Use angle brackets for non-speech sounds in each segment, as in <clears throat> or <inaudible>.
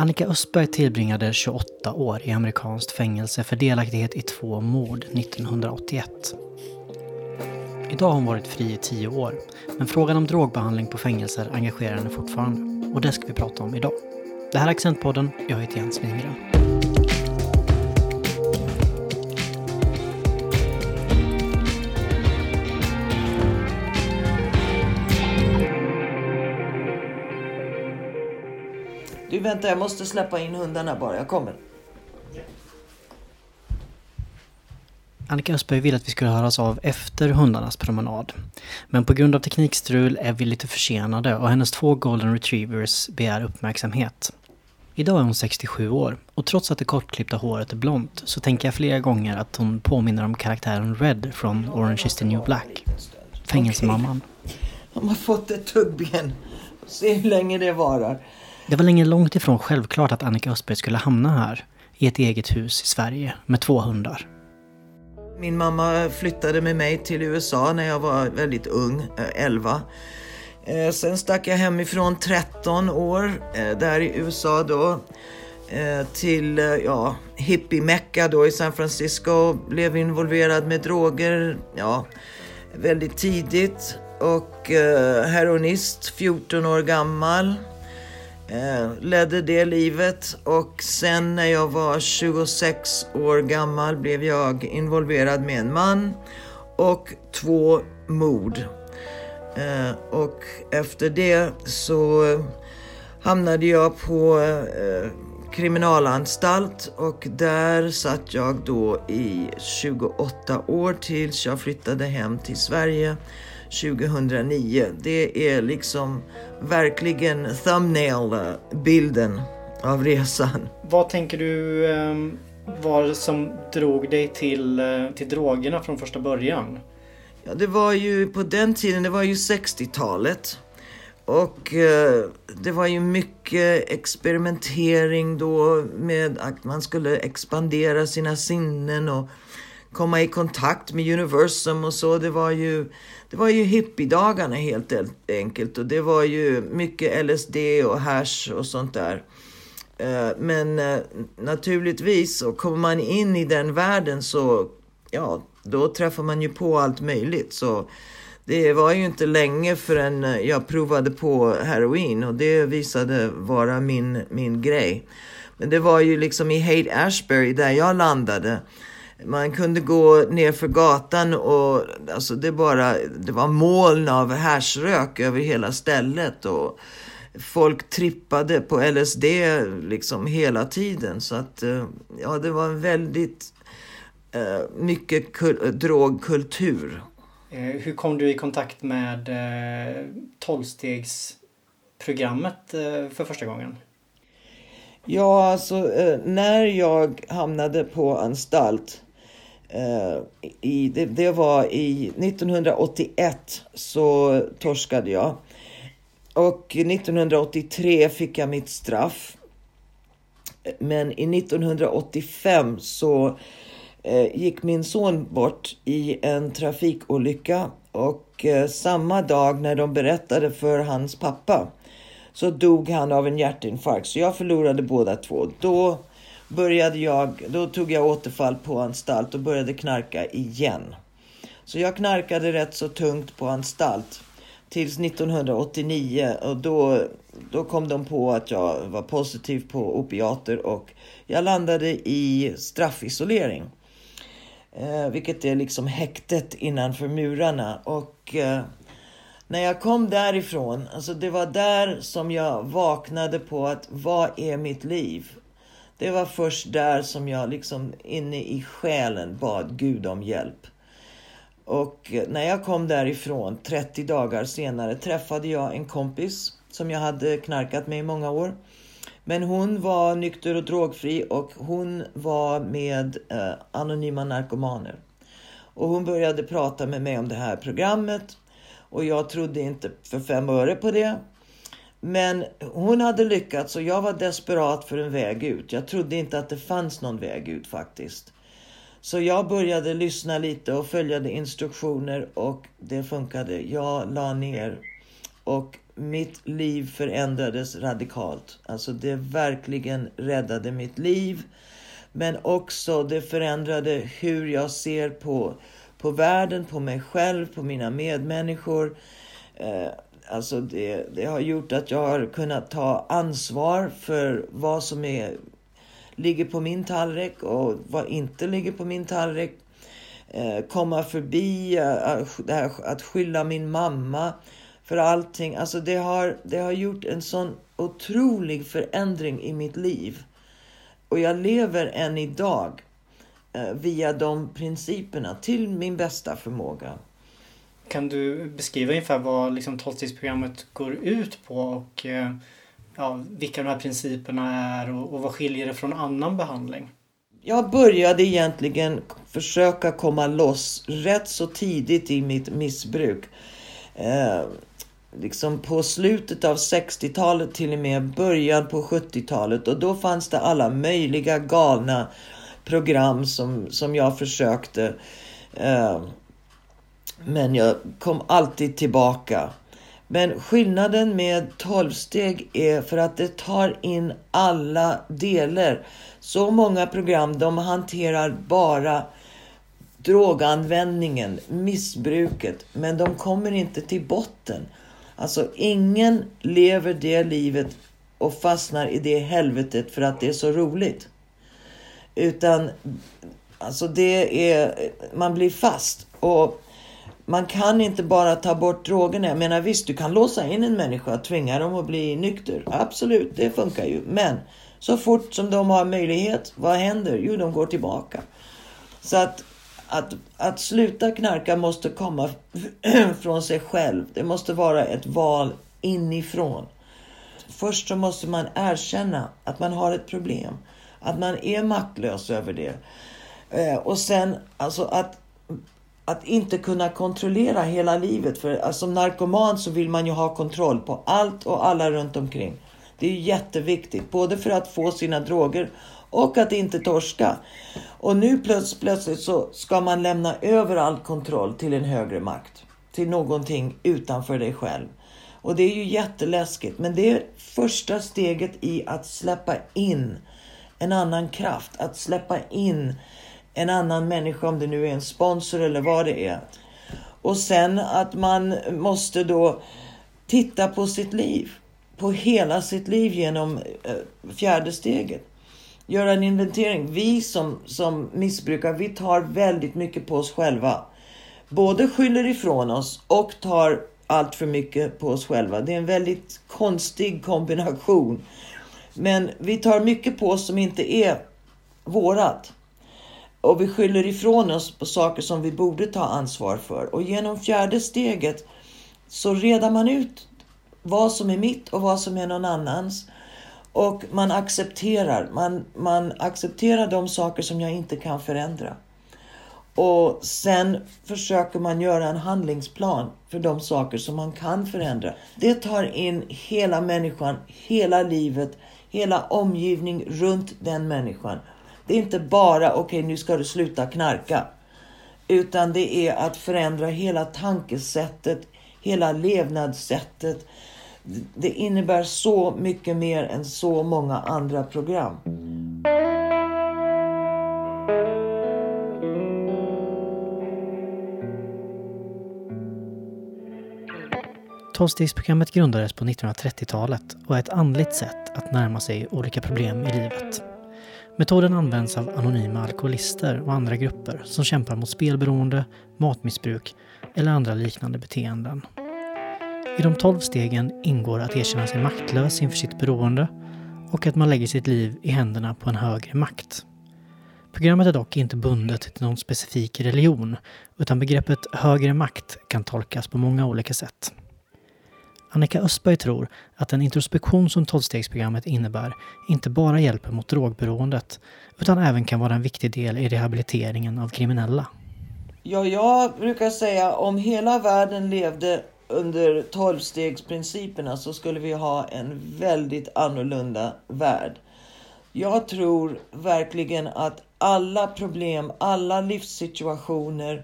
Annika Östberg tillbringade 28 år i amerikanskt fängelse för delaktighet i två mord 1981. Idag har hon varit fri i tio år, men frågan om drogbehandling på fängelser engagerar henne fortfarande. Och det ska vi prata om idag. Det här är Accentpodden, jag heter Jens Lindgren. Vänta, jag måste släppa in hundarna bara. Jag kommer. Annika Östberg ville att vi skulle höras av efter hundarnas promenad. Men på grund av teknikstrul är vi lite försenade och hennes två golden retrievers begär uppmärksamhet. Idag är hon 67 år och trots att det kortklippta håret är blont så tänker jag flera gånger att hon påminner om karaktären Red från Orange is the new black. Fängelsemamman. De har fått ett tuggben. Se hur länge det varar. Det var länge långt ifrån självklart att Annika Östberg skulle hamna här. I ett eget hus i Sverige med två hundar. Min mamma flyttade med mig till USA när jag var väldigt ung, eh, 11. Eh, sen stack jag hemifrån 13 år eh, där i USA då till ja, hippie-mecka då i San Francisco. Blev involverad med droger ja, väldigt tidigt och heroinist 14 år gammal. Eh, ledde det livet och sen när jag var 26 år gammal blev jag involverad med en man och två mord. Eh, och efter det så hamnade jag på eh, kriminalanstalt och där satt jag då i 28 år tills jag flyttade hem till Sverige 2009. Det är liksom verkligen thumbnail-bilden av resan. Vad tänker du eh, var som drog dig till, eh, till drogerna från första början? Ja, det var ju på den tiden, det var ju 60-talet. Och eh, det var ju mycket experimentering då med att man skulle expandera sina sinnen och komma i kontakt med universum och så. Det var ju, det var ju hippiedagarna helt enkelt och det var ju mycket LSD och hash och sånt där. Eh, men eh, naturligtvis så kommer man in i den världen så, ja, då träffar man ju på allt möjligt. Så det var ju inte länge förrän eh, jag provade på heroin och det visade vara min, min grej. Men det var ju liksom i Haight Ashbury där jag landade. Man kunde gå ner för gatan och alltså det bara, det var moln av hashrök över hela stället och folk trippade på LSD liksom hela tiden. Så att eh, ja, det var en väldigt eh, mycket kul- drogkultur. Eh, hur kom du i kontakt med tolvstegsprogrammet eh, för första gången? Ja, alltså när jag hamnade på anstalt Eh, i, det, det var i 1981 så torskade jag. Och 1983 fick jag mitt straff. Men i 1985 så eh, gick min son bort i en trafikolycka och eh, samma dag när de berättade för hans pappa så dog han av en hjärtinfarkt. Så jag förlorade båda två. Då började jag, då tog jag återfall på anstalt och började knarka igen. Så jag knarkade rätt så tungt på anstalt tills 1989 och då, då kom de på att jag var positiv på opiater och jag landade i straffisolering. Eh, vilket är liksom häktet innanför murarna. Och eh, när jag kom därifrån, alltså det var där som jag vaknade på att vad är mitt liv? Det var först där som jag liksom inne i själen bad Gud om hjälp. Och eh, när jag kom därifrån 30 dagar senare träffade jag en kompis som jag hade knarkat med i många år. Men hon var nykter och drogfri och hon var med eh, anonyma narkomaner. Och hon började prata med mig om det här programmet och jag trodde inte för fem öre på det. Men hon hade lyckats och jag var desperat för en väg ut. Jag trodde inte att det fanns någon väg ut faktiskt. Så jag började lyssna lite och följde instruktioner och det funkade. Jag la ner och mitt liv förändrades radikalt. Alltså det verkligen räddade mitt liv. Men också det förändrade hur jag ser på, på världen, på mig själv, på mina medmänniskor. Eh, Alltså det, det har gjort att jag har kunnat ta ansvar för vad som är, ligger på min tallrik och vad inte ligger på min tallrik. Eh, komma förbi, eh, det här, att skylla min mamma för allting. Alltså det har, det har gjort en sån otrolig förändring i mitt liv. Och jag lever än idag eh, via de principerna till min bästa förmåga. Kan du beskriva ungefär vad liksom tolvstegsprogrammet går ut på och eh, ja, vilka de här principerna är och, och vad skiljer det från annan behandling? Jag började egentligen försöka komma loss rätt så tidigt i mitt missbruk. Eh, liksom på slutet av 60-talet till och med början på 70-talet och då fanns det alla möjliga galna program som, som jag försökte. Eh, men jag kom alltid tillbaka. Men skillnaden med 12-steg är för att det tar in alla delar. Så många program, de hanterar bara droganvändningen, missbruket, men de kommer inte till botten. Alltså ingen lever det livet och fastnar i det helvetet för att det är så roligt. Utan alltså det är, man blir fast. Och man kan inte bara ta bort drogerna. Jag menar visst, du kan låsa in en människa och tvinga dem att bli nykter. Absolut, det funkar ju. Men så fort som de har möjlighet, vad händer? Jo, de går tillbaka. Så att att, att sluta knarka måste komma <clears throat> från sig själv. Det måste vara ett val inifrån. Först så måste man erkänna att man har ett problem. Att man är maktlös över det. Eh, och sen alltså att, att inte kunna kontrollera hela livet. För alltså, som narkoman så vill man ju ha kontroll på allt och alla runt omkring. Det är jätteviktigt, både för att få sina droger och att inte torska. Och nu plöts plötsligt så ska man lämna över all kontroll till en högre makt. Till någonting utanför dig själv. Och det är ju jätteläskigt. Men det är första steget i att släppa in en annan kraft. Att släppa in en annan människa, om det nu är en sponsor eller vad det är. Och sen att man måste då titta på sitt liv. På hela sitt liv genom eh, fjärde steget göra en inventering. Vi som, som missbrukar, vi tar väldigt mycket på oss själva. Både skyller ifrån oss och tar allt för mycket på oss själva. Det är en väldigt konstig kombination. Men vi tar mycket på oss som inte är vårat. Och vi skyller ifrån oss på saker som vi borde ta ansvar för. Och genom fjärde steget så redar man ut vad som är mitt och vad som är någon annans. Och man accepterar, man, man accepterar de saker som jag inte kan förändra. Och sen försöker man göra en handlingsplan för de saker som man kan förändra. Det tar in hela människan, hela livet, hela omgivning runt den människan. Det är inte bara, okej okay, nu ska du sluta knarka. Utan det är att förändra hela tankesättet, hela levnadssättet, det innebär så mycket mer än så många andra program. Tolvstegsprogrammet grundades på 1930-talet och är ett andligt sätt att närma sig olika problem i livet. Metoden används av anonyma alkoholister och andra grupper som kämpar mot spelberoende, matmissbruk eller andra liknande beteenden. I de tolv stegen ingår att erkänna sig maktlös inför sitt beroende och att man lägger sitt liv i händerna på en högre makt. Programmet är dock inte bundet till någon specifik religion utan begreppet högre makt kan tolkas på många olika sätt. Annika Östberg tror att den introspektion som tolvstegsprogrammet innebär inte bara hjälper mot drogberoendet utan även kan vara en viktig del i rehabiliteringen av kriminella. Ja, jag brukar säga om hela världen levde under tolvstegsprinciperna så skulle vi ha en väldigt annorlunda värld. Jag tror verkligen att alla problem, alla livssituationer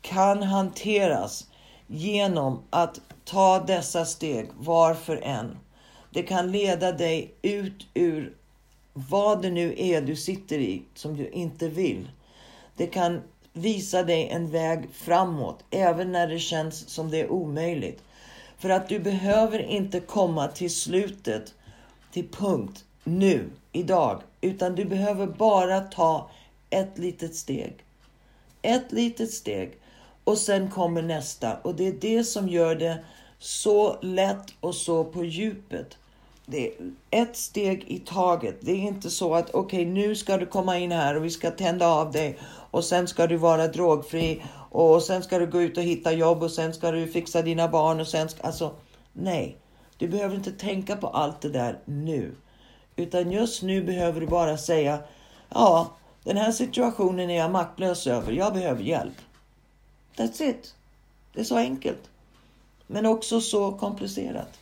kan hanteras genom att ta dessa steg var för en. Det kan leda dig ut ur vad det nu är du sitter i som du inte vill. Det kan visa dig en väg framåt, även när det känns som det är omöjligt. För att du behöver inte komma till slutet, till punkt, nu, idag. Utan du behöver bara ta ett litet steg. Ett litet steg. Och sen kommer nästa. Och det är det som gör det så lätt och så på djupet. Det är ett steg i taget. Det är inte så att okej, okay, nu ska du komma in här och vi ska tända av dig och sen ska du vara drogfri och sen ska du gå ut och hitta jobb och sen ska du fixa dina barn och sen ska... Alltså, nej. Du behöver inte tänka på allt det där nu. Utan just nu behöver du bara säga ja, den här situationen är jag maktlös över. Jag behöver hjälp. That's it. Det är så enkelt. Men också så komplicerat.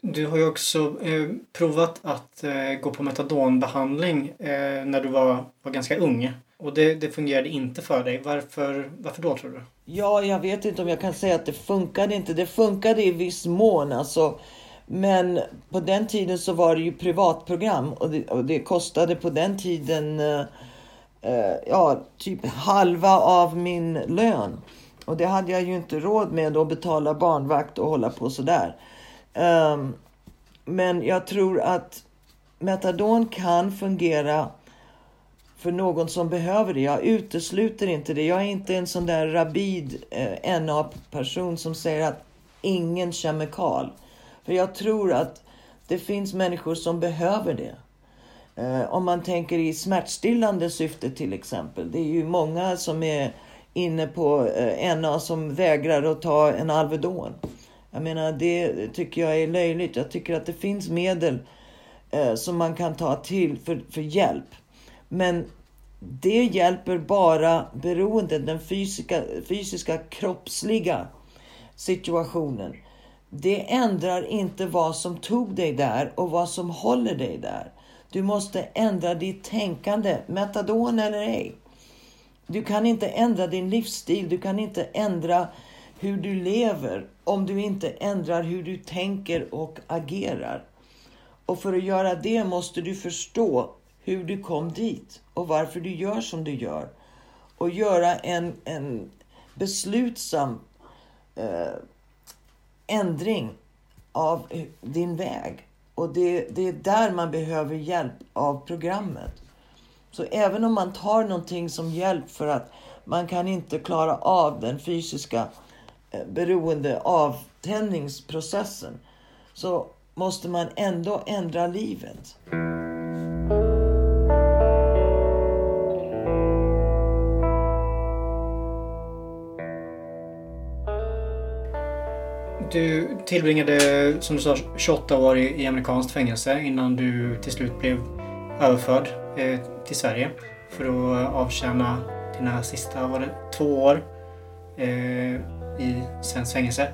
Du har ju också eh, provat att eh, gå på metadonbehandling eh, när du var, var ganska ung. Och det, det fungerade inte för dig. Varför, varför då tror du? Ja, jag vet inte om jag kan säga att det funkade inte. Det funkade i viss mån. Alltså, men på den tiden så var det ju privatprogram och det, och det kostade på den tiden eh, eh, ja, typ halva av min lön. Och det hade jag ju inte råd med att betala barnvakt och hålla på sådär. Um, men jag tror att metadon kan fungera för någon som behöver det. Jag utesluter inte det. Jag är inte en sån där rabid eh, NA-person som säger att ingen kemikal. För jag tror att det finns människor som behöver det. Eh, om man tänker i smärtstillande syfte till exempel. Det är ju många som är inne på eh, NA som vägrar att ta en Alvedon. Jag menar, det tycker jag är löjligt. Jag tycker att det finns medel eh, som man kan ta till för, för hjälp. Men det hjälper bara beroendet, den fysiska, fysiska kroppsliga situationen. Det ändrar inte vad som tog dig där och vad som håller dig där. Du måste ändra ditt tänkande, metadon eller ej. Du kan inte ändra din livsstil, du kan inte ändra hur du lever om du inte ändrar hur du tänker och agerar. Och för att göra det måste du förstå hur du kom dit och varför du gör som du gör. Och göra en, en beslutsam eh, ändring av din väg. Och det, det är där man behöver hjälp av programmet. Så även om man tar någonting som hjälp för att man kan inte klara av den fysiska eh, beroende avtändningsprocessen så måste man ändå ändra livet. Du tillbringade, som du sa, 28 år i, amerikanskt fängelse innan du till slut blev överförd Eh, till Sverige för att avtjäna dina sista, var det två år eh, i svenskt fängelse.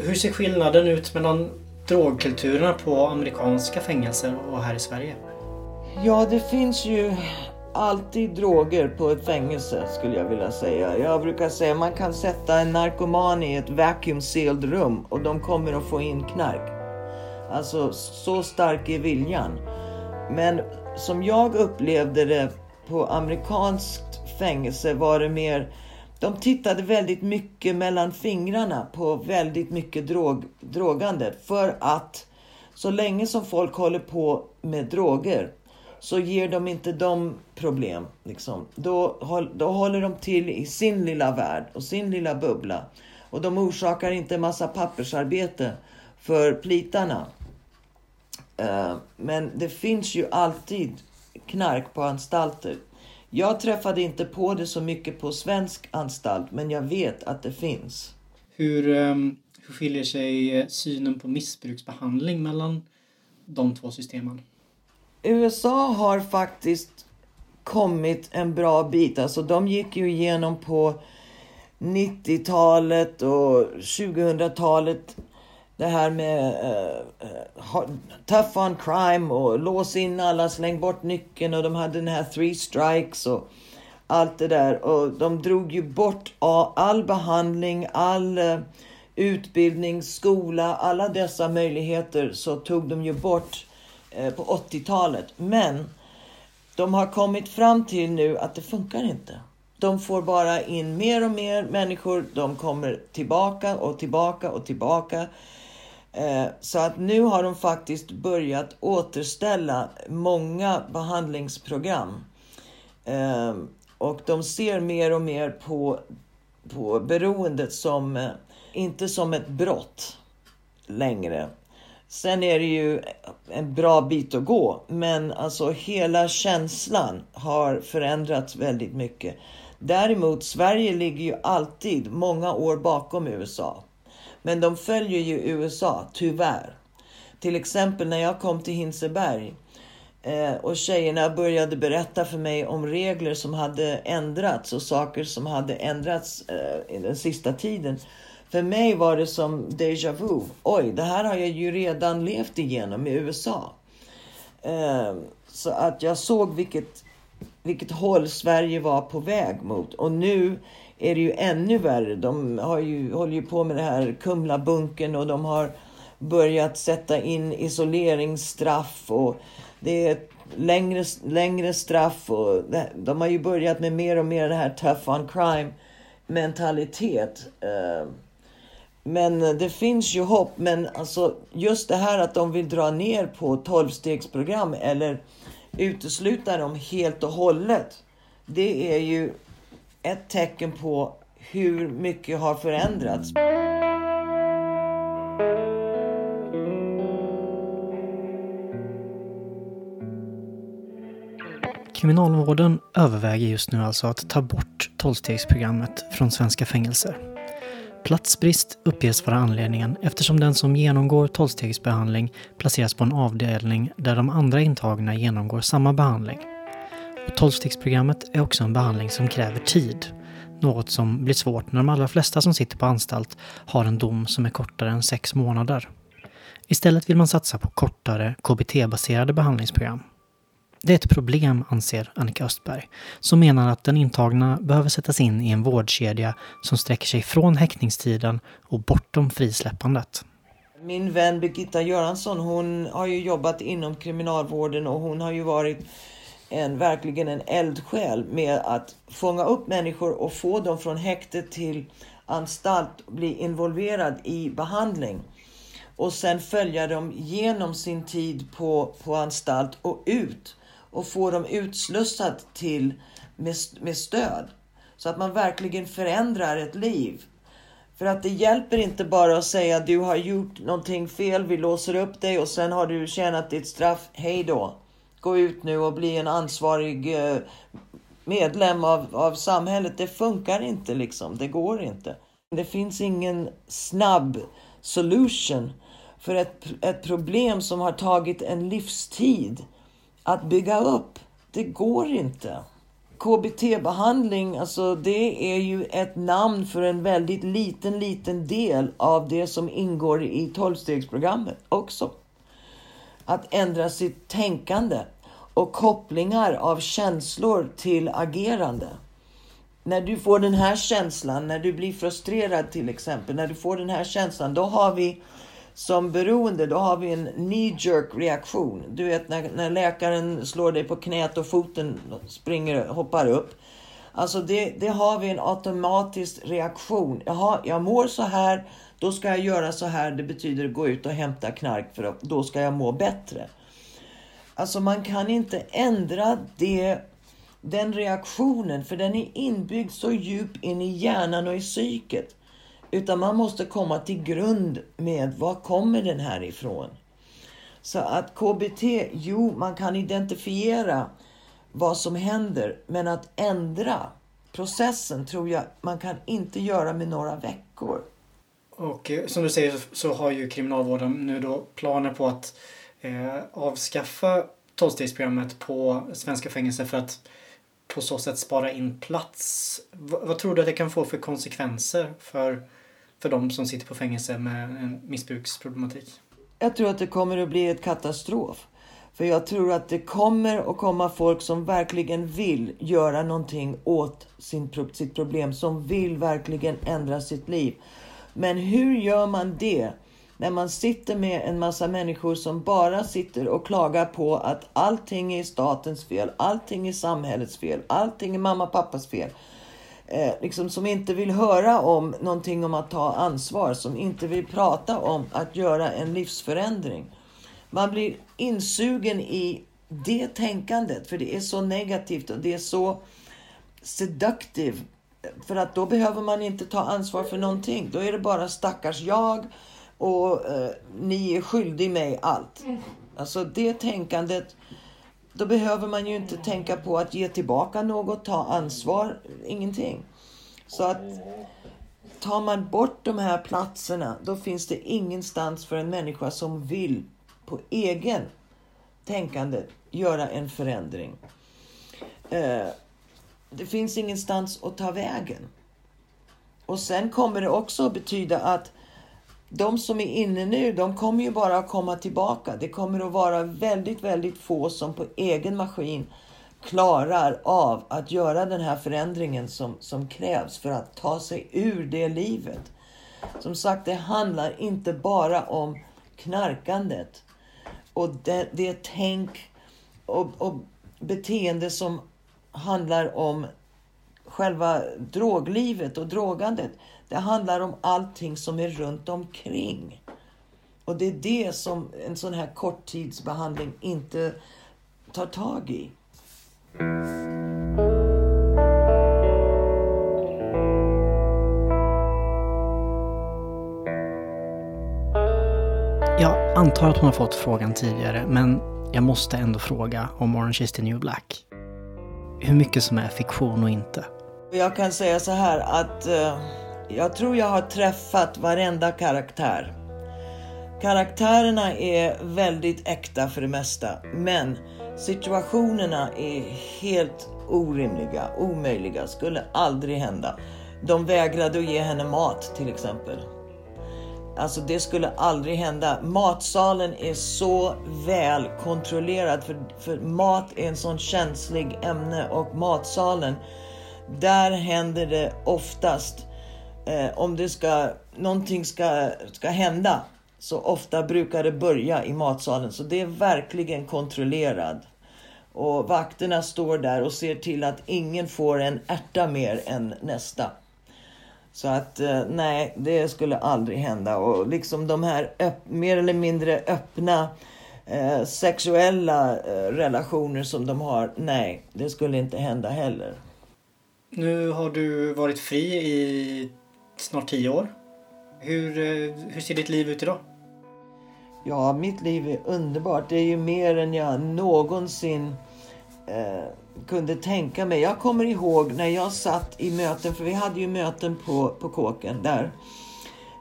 Hur ser skillnaden ut mellan drogkulturerna på amerikanska fängelser och här i Sverige? Ja, det finns ju alltid droger på ett fängelse skulle jag vilja säga. Jag brukar säga att man kan sätta en narkoman i ett vacuum sealed rum och de kommer att få in knark. Alltså så stark är viljan. Men som jag upplevde det på amerikanskt fängelse var det mer de tittade väldigt mycket mellan fingrarna på väldigt mycket drog, drogande. För att så länge som folk håller på med droger så ger de inte dem problem. Liksom. Då, då håller de till i sin lilla värld och sin lilla bubbla. Och de orsakar inte en massa pappersarbete för plitarna. Uh, men det finns ju alltid knark på anstalter. Jag träffade inte på det så mycket på svensk anstalt, men jag vet att det finns. Hur, um, hur skiljer sig eh, synen på missbruksbehandling mellan de två systemen? USA har faktiskt kommit en bra bit. Alltså de gick ju igenom på 90-talet och 2000-talet det här med uh, uh, tough on crime och lås in alla, släng bort nyckeln och de hade den här three strikes och allt det där. Och de drog ju bort all behandling, all uh, utbildning, skola, alla dessa möjligheter så tog de ju bort uh, på 80-talet. Men de har kommit fram till nu att det funkar inte. De får bara in mer och mer människor. De kommer tillbaka och tillbaka och tillbaka. Eh, så att nu har de faktiskt börjat återställa många behandlingsprogram. Eh, och de ser mer och mer på, på beroendet som, eh, inte som ett brott längre. Sen är det ju en bra bit att gå, men alltså hela känslan har förändrats väldigt mycket. Däremot, Sverige ligger ju alltid många år bakom USA. Men de följer ju USA, tyvärr. Till exempel när jag kom till Hinseberg eh, och tjejerna började berätta för mig om regler som hade ändrats och saker som hade ändrats eh, den sista tiden. För mig var det som déjà vu. Oj, det här har jag ju redan levt igenom i USA. Eh, så att jag såg vilket, vilket håll Sverige var på väg mot. Och nu är det ju ännu värre. De har ju, håller ju på med det här Kumlabunken och de har börjat sätta in isoleringsstraff och det är längre, längre straff och de har ju börjat med mer och mer det här tough on crime mentalitet. Eh, men det finns ju hopp. Men alltså just det här att de vill dra ner på 12-stegsprogram eller utesluta dem helt och hållet. Det är ju ett tecken på hur mycket har förändrats. Kriminalvården överväger just nu alltså att ta bort tolvstegsprogrammet från svenska fängelser. Platsbrist uppges vara anledningen eftersom den som genomgår tolvstegsbehandling placeras på en avdelning där de andra intagna genomgår samma behandling. Och tolvstegsprogrammet är också en behandling som kräver tid. Något som blir svårt när de allra flesta som sitter på anstalt har en dom som är kortare än sex månader. Istället vill man satsa på kortare KBT-baserade behandlingsprogram. Det är ett problem, anser Annika Östberg, som menar att den intagna behöver sättas in i en vårdkedja som sträcker sig från häktningstiden och bortom frisläppandet. Min vän Birgitta Göransson, hon har ju jobbat inom kriminalvården och hon har ju varit en, verkligen en eldsjäl med att fånga upp människor och få dem från häkte till anstalt, bli involverad i behandling och sen följa dem genom sin tid på, på anstalt och ut och få dem utslussat till med, med stöd. Så att man verkligen förändrar ett liv. För att det hjälper inte bara att säga du har gjort någonting fel, vi låser upp dig och sen har du tjänat ditt straff, hej då. Gå ut nu och bli en ansvarig eh, medlem av, av samhället. Det funkar inte liksom, det går inte. Det finns ingen snabb solution för ett, ett problem som har tagit en livstid att bygga upp. Det går inte. KBT-behandling, alltså det är ju ett namn för en väldigt liten, liten del av det som ingår i tolvstegsprogrammet också. Att ändra sitt tänkande och kopplingar av känslor till agerande. När du får den här känslan, när du blir frustrerad till exempel, när du får den här känslan, då har vi som beroende, då har vi en knee jerk reaktion. Du vet när, när läkaren slår dig på knät och foten springer, hoppar upp. Alltså det, det har vi en automatisk reaktion. Jaha, jag mår så här, då ska jag göra så här. Det betyder gå ut och hämta knark för då ska jag må bättre. Alltså man kan inte ändra det, den reaktionen för den är inbyggd så djupt in i hjärnan och i psyket. Utan man måste komma till grund med var kommer den här ifrån? Så att KBT, jo man kan identifiera vad som händer men att ändra processen tror jag man kan inte göra med några veckor. Och eh, som du säger så har ju Kriminalvården nu då planer på att eh, avskaffa tolvstegsprogrammet på svenska fängelser för att på så sätt spara in plats. V vad tror du att det kan få för konsekvenser för för de som sitter på fängelse med en missbruksproblematik? Jag tror att det kommer att bli ett katastrof. För jag tror att det kommer att komma folk som verkligen vill göra någonting åt sin, sitt problem, som vill verkligen ändra sitt liv. Men hur gör man det när man sitter med en massa människor som bara sitter och klagar på att allting är statens fel, allting är samhällets fel, allting är mamma och pappas fel. Eh, liksom som inte vill höra om någonting om att ta ansvar, som inte vill prata om att göra en livsförändring. Man blir insugen i det tänkandet, för det är så negativt och det är så seductive. För att då behöver man inte ta ansvar för någonting. Då är det bara stackars jag och eh, ni är skyldig mig allt. Alltså det tänkandet, då behöver man ju inte tänka på att ge tillbaka något, ta ansvar, ingenting. Så att tar man bort de här platserna, då finns det ingenstans för en människa som vill på egen tänkande göra en förändring. Eh, det finns ingenstans att ta vägen. Och sen kommer det också att betyda att de som är inne nu, de kommer ju bara att komma tillbaka. Det kommer att vara väldigt, väldigt få som på egen maskin klarar av att göra den här förändringen som, som krävs för att ta sig ur det livet. Som sagt, det handlar inte bara om knarkandet och det, det tänk och, och beteende som handlar om själva droglivet och drogandet. Det handlar om allting som är runt omkring. Och det är det som en sån här korttidsbehandling inte tar tag i. Jag antar att hon har fått frågan tidigare, men jag måste ändå fråga om Orange is the new black. Hur mycket som är fiktion och inte. Jag kan säga så här att eh, jag tror jag har träffat varenda karaktär. Karaktärerna är väldigt äkta för det mesta, men situationerna är helt orimliga, omöjliga, skulle aldrig hända. De vägrade att ge henne mat till exempel. Alltså det skulle aldrig hända. Matsalen är så väl kontrollerad för, för mat är en sån känslig ämne och matsalen, där händer det oftast eh, om det ska, någonting ska, ska hända så ofta brukar det börja i matsalen. Så det är verkligen kontrollerad. Och vakterna står där och ser till att ingen får en ärta mer än nästa. Så att eh, nej, det skulle aldrig hända. Och liksom de här mer eller mindre öppna eh, sexuella eh, relationer som de har, nej, det skulle inte hända heller. Nu har du varit fri i snart tio år. Hur, eh, hur ser ditt liv ut idag? Ja, mitt liv är underbart. Det är ju mer än jag någonsin eh, kunde tänka mig. Jag kommer ihåg när jag satt i möten, för vi hade ju möten på, på kåken där.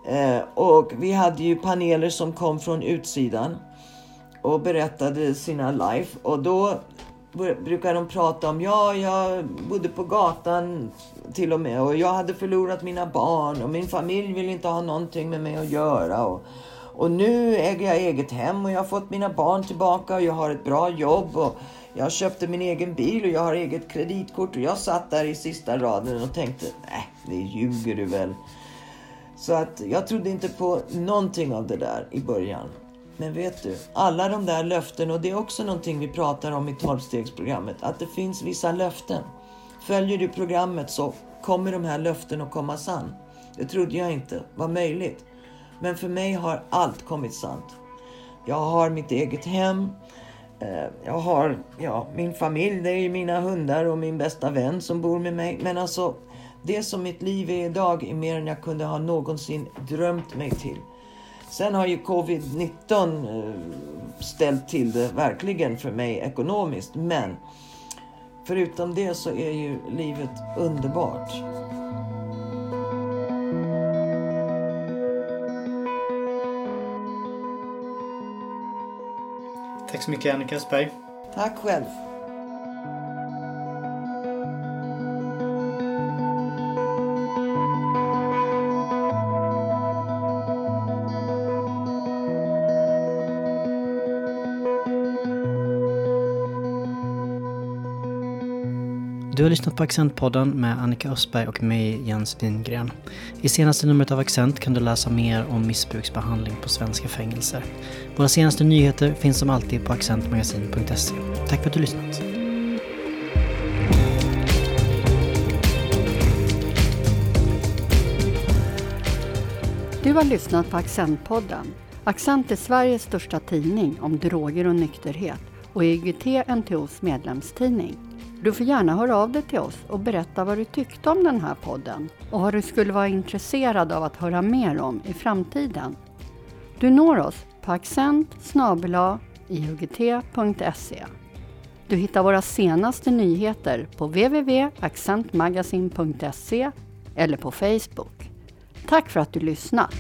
Eh, och vi hade ju paneler som kom från utsidan och berättade sina life. Och då brukar de prata om, ja, jag bodde på gatan till och med och jag hade förlorat mina barn och min familj vill inte ha någonting med mig att göra. Och, och nu äger jag eget hem och jag har fått mina barn tillbaka och jag har ett bra jobb och jag köpte min egen bil och jag har eget kreditkort och jag satt där i sista raden och tänkte, nej, det ljuger du väl. Så att jag trodde inte på någonting av det där i början. Men vet du, alla de där löften, och det är också någonting vi pratar om i tolvstegsprogrammet, att det finns vissa löften. Följer du programmet så kommer de här löften att komma sann. Det trodde jag inte var möjligt. Men för mig har allt kommit sant. Jag har mitt eget hem. Eh, jag har ja, min familj, det är ju mina hundar och min bästa vän som bor med mig. Men alltså, det som mitt liv är idag är mer än jag kunde ha någonsin drömt mig till. Sen har ju covid-19 eh, ställt till det verkligen för mig ekonomiskt. Men förutom det så är ju livet underbart. Tack så mycket Annika Östberg. Tack själv. Du har lyssnat på Accentpodden med Annika Östberg och mig, Jens Wingren. I senaste numret av Accent kan du läsa mer om missbruksbehandling på svenska fängelser. Våra senaste nyheter finns som alltid på accentmagasin.se. Tack för att du lyssnat. Du har lyssnat på Accentpodden. Accent är Sveriges största tidning om droger och nykterhet och IGT-NTOs medlemstidning. Du får gärna höra av dig till oss och berätta vad du tyckte om den här podden och vad du skulle vara intresserad av att höra mer om i framtiden. Du når oss på accent iugt.se. Du hittar våra senaste nyheter på www.accentmagasin.se eller på Facebook. Tack för att du lyssnat!